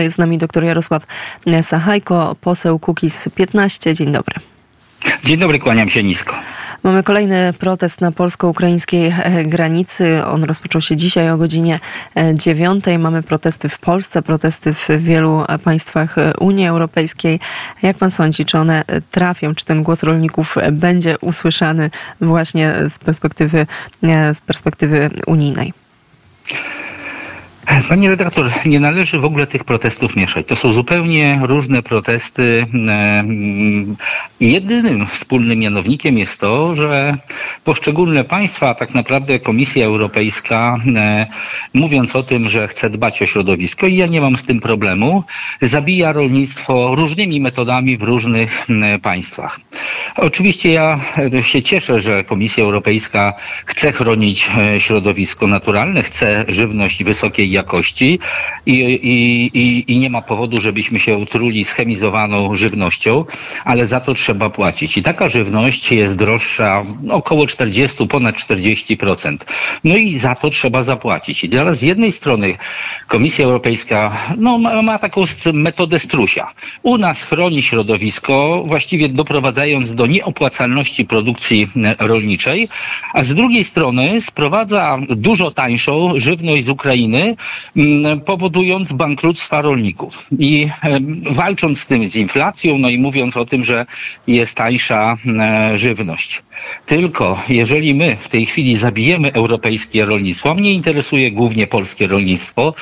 Jest z nami dr Jarosław Sachajko, poseł Kukiz 15. Dzień dobry. Dzień dobry, kłaniam się nisko. Mamy kolejny protest na polsko-ukraińskiej e, granicy. On rozpoczął się dzisiaj o godzinie 9. Mamy protesty w Polsce, protesty w wielu państwach Unii Europejskiej. Jak pan sądzi, czy one trafią, czy ten głos rolników będzie usłyszany właśnie z perspektywy, e, z perspektywy unijnej? Panie redaktor, nie należy w ogóle tych protestów mieszać. To są zupełnie różne protesty. E, jedynym wspólnym mianownikiem jest to, że poszczególne państwa, a tak naprawdę Komisja Europejska, e, mówiąc o tym, że chce dbać o środowisko, i ja nie mam z tym problemu, zabija rolnictwo różnymi metodami w różnych państwach. Oczywiście ja się cieszę, że Komisja Europejska chce chronić e, środowisko naturalne, chce żywność wysokiej jakości i, i, i, nie ma powodu, żebyśmy się utruli schemizowaną żywnością, ale za to trzeba płacić. I taka żywność jest droższa około 40, ponad 40%. No i za to trzeba zapłacić. I teraz z jednej strony Komisja Europejska no, ma, ma taką metodę strusia. U nas chroni środowisko, właściwie doprowadzając do nieopłacalności produkcji rolniczej, a z drugiej strony sprowadza dużo tańszą żywność z Ukrainy, powodując bankructwa rolników. I walcząc z tym, z inflacją, no i mówiąc o tym, że jest tańsza e, żywność. Tylko jeżeli my w tej chwili zabijemy europejskie rolnictwo, mnie interesuje głównie polskie rolnictwo,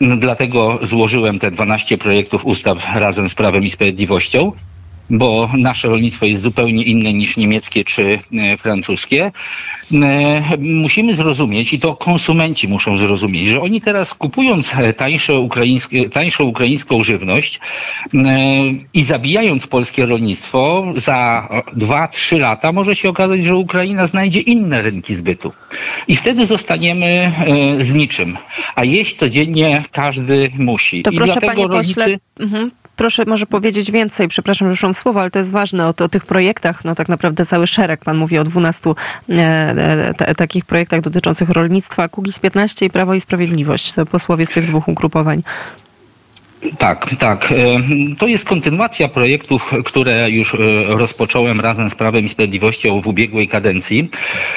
dlatego złożyłem te 12 projektów ustaw razem z Prawem i Sprawiedliwością, bo nasze rolnictwo jest zupełnie inne niż niemieckie czy e, francuskie. E, musimy zrozumieć, i to konsumenci muszą zrozumieć, że oni teraz kupując tańsze ukraińskie, tańszą ukraińską żywność e, i zabijając polskie rolnictwo, za 2-3 lata może się okazać, że Ukraina znajdzie inne rynki zbytu. I wtedy zostaniemy z niczym. A jeść codziennie każdy musi. To I proszę panie rolnicy... pośle, mhm proszę może powiedzieć więcej, przepraszam, że wszłam słowo, ale to jest ważne, o, o, tych projektach, no tak naprawdę cały szereg, pan mówi o 12 e, e, takich projektach dotyczących rolnictwa, Kugis 15 i Prawo i Sprawiedliwość, to posłowie z tych dwóch ugrupowań. Tak, tak. E, to jest kontynuacja projektów, które już e, rozpocząłem razem z Prawem i Sprawiedliwością w ubiegłej kadencji.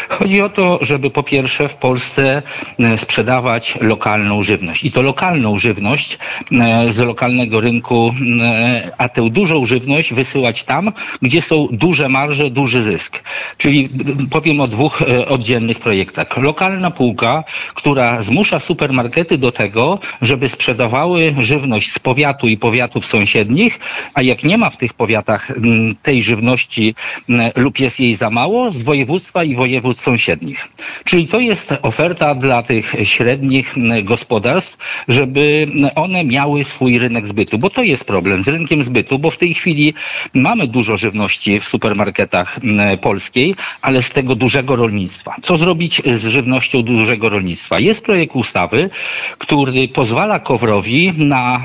Chodzi o to, żeby po pierwsze w Polsce e, sprzedawać lokalną żywność. I to lokalną żywność z lokalnego rynku, a tę dużą żywność wysyłać tam, gdzie są duże marże, duży zysk. Czyli powiem o dwóch oddzielnych projektach. Lokalna półka, która zmusza supermarkety do tego, żeby sprzedawały żywność z powiatu i powiatów sąsiednich, a jak nie ma w tych powiatach mm, tej żywności mm, lub jest jej za mało, z województwa i województw sąsiednich. Czyli to jest oferta dla tych średnich mm, gospodarstw, żeby one miały swój rynek zbytu, bo to jest problem z rynkiem zbytu, bo w tej chwili mamy dużo żywności w supermarketach polskiej, ale z tego dużego rolnictwa. Co zrobić z żywnością dużego rolnictwa? Jest projekt ustawy, który pozwala Kowrowi na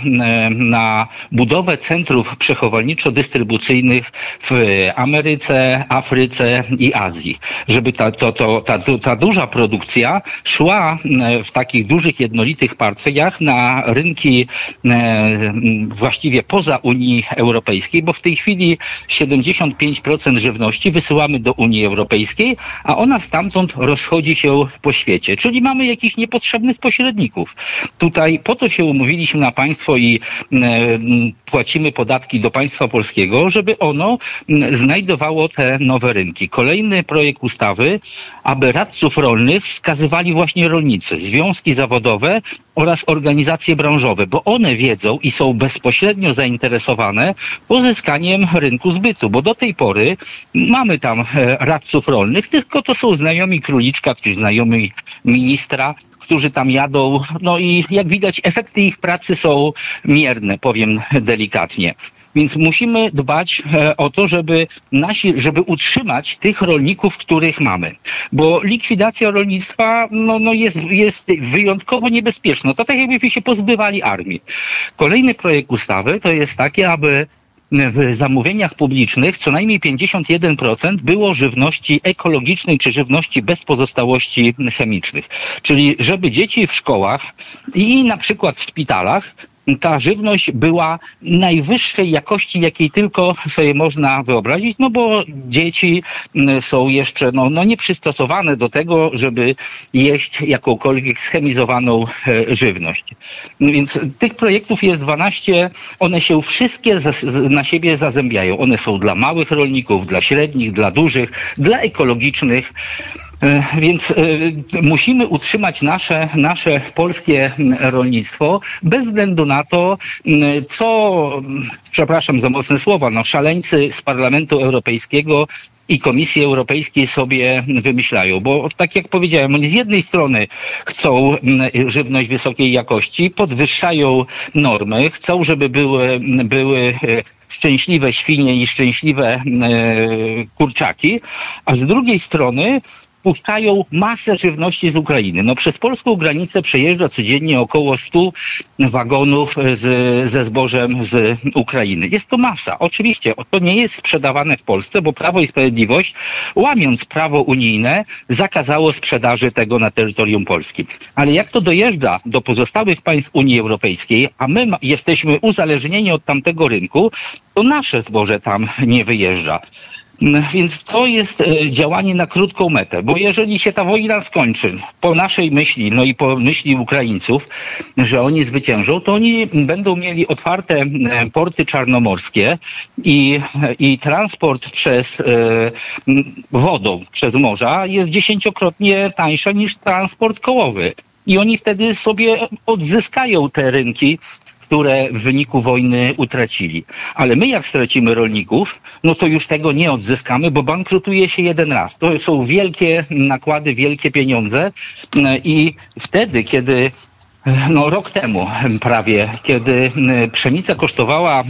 na budowę centrów przechowalniczo-dystrybucyjnych w Ameryce, Afryce i Azji. Żeby ta, to, to, ta, ta duża produkcja szła e, w takich dużych, jednolitych portfeliach na rynki e, właściwie poza Unii Europejskiej, bo w tej chwili 75% żywności wysyłamy do Unii Europejskiej, a ona stamtąd rozchodzi się po świecie. Czyli mamy jakichś niepotrzebnych pośredników. Tutaj po to się umówiliśmy na państwo i E, płacimy podatki do państwa polskiego, żeby ono znajdowało te nowe rynki. Kolejny projekt ustawy, aby radców rolnych wskazywali właśnie rolnicy, związki zawodowe oraz organizacje branżowe, bo one wiedzą i są bezpośrednio zainteresowane pozyskaniem rynku zbytu, bo do tej pory mamy tam e, radców rolnych, tylko to są znajomi króliczka, czy znajomi ministra, którzy tam jadą. No i jak widać, efekty ich pracy są mierne, powiem delikatnie. Więc musimy dbać e, o to, żeby nasi, żeby utrzymać tych rolników, których mamy. Bo likwidacja rolnictwa no, no jest, jest wyjątkowo niebezpieczna. To tak jakbyśmy się pozbywali armii. Kolejny projekt ustawy to jest taki, aby w zamówieniach publicznych co najmniej 51% było żywności ekologicznej czy żywności bez pozostałości chemicznych. Czyli żeby dzieci w szkołach i na przykład w szpitalach ta żywność była najwyższej jakości, jakiej tylko sobie można wyobrazić, no bo dzieci są jeszcze no, no nieprzystosowane do tego, żeby jeść jakąkolwiek schemizowaną e, żywność. No więc tych projektów jest 12, one się wszystkie na siebie zazębiają. One są dla małych rolników, dla średnich, dla dużych, dla ekologicznych. E, więc e, musimy utrzymać nasze, nasze polskie rolnictwo bez względu na to, co, przepraszam za mocne słowa, no szaleńcy z Parlamentu Europejskiego i Komisji Europejskiej sobie wymyślają. Bo tak jak powiedziałem, oni z jednej strony chcą żywność wysokiej jakości, podwyższają normy, chcą, żeby były, były e, szczęśliwe świnie i szczęśliwe kurczaki, a z drugiej strony puszczają masę żywności z Ukrainy. No przez polską granicę przejeżdża codziennie około 100 wagonów z, ze zbożem z Ukrainy. Jest to masa. Oczywiście to nie jest sprzedawane w Polsce, bo Prawo i Sprawiedliwość, łamiąc prawo unijne, zakazało sprzedaży tego na terytorium Polski. Ale jak to dojeżdża do pozostałych państw Unii Europejskiej, a my jesteśmy uzależnieni od tamtego rynku, to nasze zboże tam nie wyjeżdża. No, więc to jest e, działanie na krótką metę, bo jeżeli się ta wojna skończy, po naszej myśli, no i po myśli Ukraińców, że oni zwyciężą, to oni będą mieli otwarte e, porty czarnomorskie i, i transport przez e, wodą, przez morza jest dziesięciokrotnie tańszy niż transport kołowy. I oni wtedy sobie odzyskają te rynki które w wyniku wojny utracili. Ale my jak stracimy rolników, no to już tego nie odzyskamy, bo bankrutuje się jeden raz. To są wielkie nakłady, wielkie pieniądze i wtedy, kiedy no, rok temu prawie, kiedy pszenica kosztowała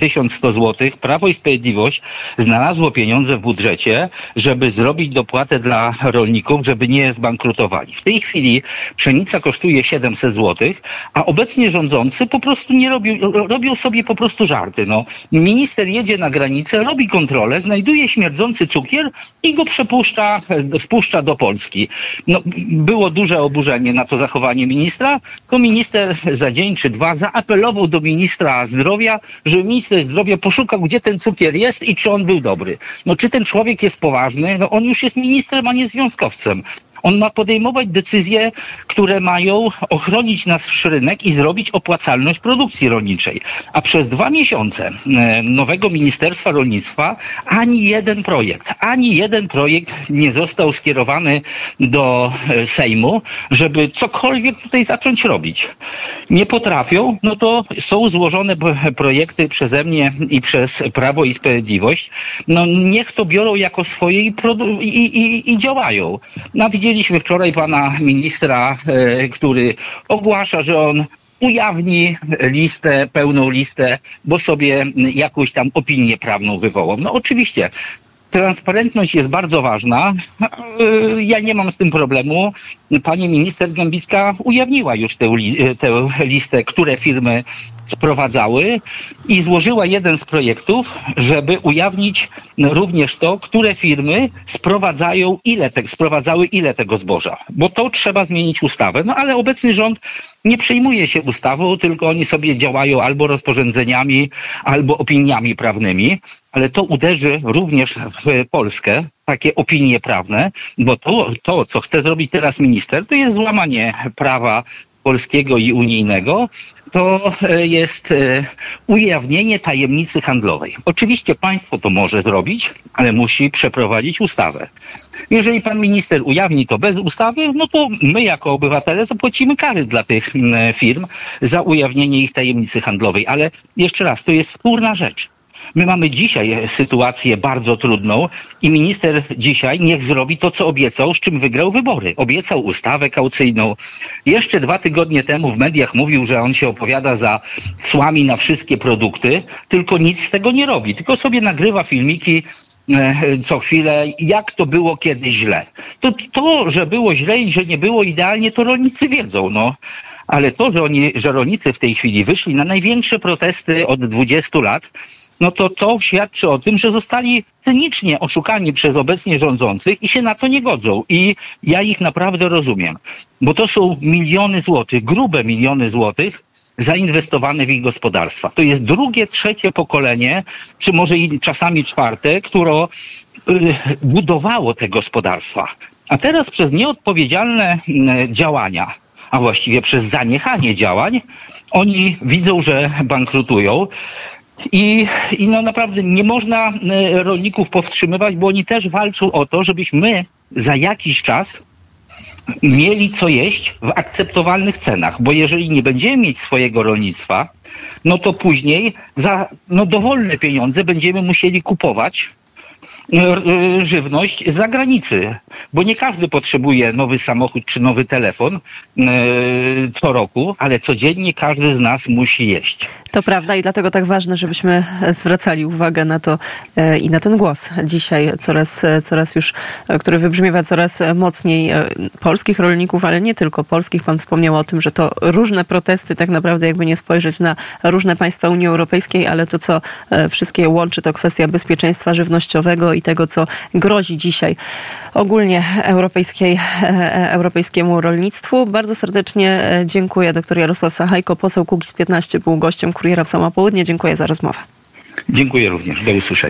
1100 zł, Prawo i Sprawiedliwość znalazło pieniądze w budżecie, żeby zrobić dopłatę dla rolników, żeby nie zbankrutowali. W tej chwili pszenica kosztuje 700 zł, a obecnie rządzący po prostu nie robią, robią sobie po prostu żarty. No, minister jedzie na granicę, robi kontrolę, znajduje śmierdzący cukier i go przepuszcza, wpuszcza do Polski. No, było duże oburzenie na to zachowanie ministra, to minister za dzień czy dwa zaapelował do ministra zdrowia, żeby minister zdrowia poszukał, gdzie ten cukier jest i czy on był dobry. No czy ten człowiek jest poważny? No on już jest ministrem, a nie związkowcem. On ma podejmować decyzje, które mają ochronić nasz rynek i zrobić opłacalność produkcji rolniczej. A przez dwa miesiące e, nowego Ministerstwa Rolnictwa ani jeden projekt, ani jeden projekt nie został skierowany do e, Sejmu, żeby cokolwiek tutaj zacząć robić. Nie potrafią, no to są złożone projekty przeze mnie i przez Prawo i Sprawiedliwość. No niech to biorą jako swoje i, i, i, i działają. No, Widzieliśmy wczoraj pana ministra, e, który ogłasza, że on ujawni listę, pełną listę, bo sobie jakąś tam opinię prawną wywołał. No oczywiście, transparentność jest bardzo ważna. E, ja nie mam z tym problemu. Pani minister Gębicka ujawniła już tę, tę listę, które firmy sprowadzały i złożyła jeden z projektów, żeby ujawnić również to, które firmy sprowadzają ile te, sprowadzały ile tego zboża. Bo to trzeba zmienić ustawę. No ale obecny rząd nie przejmuje się ustawą, tylko oni sobie działają albo rozporządzeniami, albo opiniami prawnymi, ale to uderzy również w Polskę, takie opinie prawne, bo to, to, co chce zrobić teraz minister, to jest złamanie prawa polskiego i unijnego, to e, jest e, ujawnienie tajemnicy handlowej. Oczywiście państwo to może zrobić, ale musi przeprowadzić ustawę. Jeżeli pan minister ujawni to bez ustawy, no to my jako obywatele zapłacimy kary dla tych firm za ujawnienie ich tajemnicy handlowej. Ale jeszcze raz, to jest wtórna rzecz. My mamy dzisiaj sytuację bardzo trudną i minister dzisiaj niech zrobi to, co obiecał, z czym wygrał wybory. Obiecał ustawę kaucyjną. Jeszcze dwa tygodnie temu w mediach mówił, że on się opowiada za cłami na wszystkie produkty, tylko nic z tego nie robi. Tylko sobie nagrywa filmiki e, co chwilę, jak to było kiedyś źle. To, to, że było źle i że nie było idealnie, to rolnicy wiedzą. No. Ale to, że, oni, że rolnicy w tej chwili wyszli na największe protesty od 20 lat, no to to świadczy o tym, że zostali cynicznie oszukani przez obecnie rządzących i się na to nie godzą. I ja ich naprawdę rozumiem, bo to są miliony złotych, grube miliony złotych, zainwestowane w ich gospodarstwa. To jest drugie, trzecie pokolenie, czy może i czasami czwarte, które budowało te gospodarstwa. A teraz przez nieodpowiedzialne działania, a właściwie przez zaniechanie działań, oni widzą, że bankrutują. I, I no naprawdę nie można rolników powstrzymywać, bo oni też walczą o to, żebyśmy za jakiś czas mieli co jeść w akceptowalnych cenach, bo jeżeli nie będziemy mieć swojego rolnictwa, no to później za no, dowolne pieniądze będziemy musieli kupować e, żywność z zagranicy, bo nie każdy potrzebuje nowy samochód czy nowy telefon e, co roku, ale codziennie każdy z nas musi jeść. To prawda i dlatego tak ważne, żebyśmy zwracali uwagę na to e, i na ten głos dzisiaj coraz, coraz już, e, który wybrzmiewa coraz mocniej e, polskich rolników, ale nie tylko polskich. Pan wspomniał o tym, że to różne protesty, tak naprawdę jakby nie spojrzeć na różne państwa Unii Europejskiej, ale to, co wszystkie łączy, to kwestia bezpieczeństwa żywnościowego i tego, co grozi dzisiaj ogólnie europejskiej, europejskiemu rolnictwu. Bardzo serdecznie dziękuję. Doktor Jarosław Sachajko, poseł Kukiz 15 był gościem Kuriera w samo południe. Dziękuję za rozmowę. Dziękuję również. Do usłyszenia.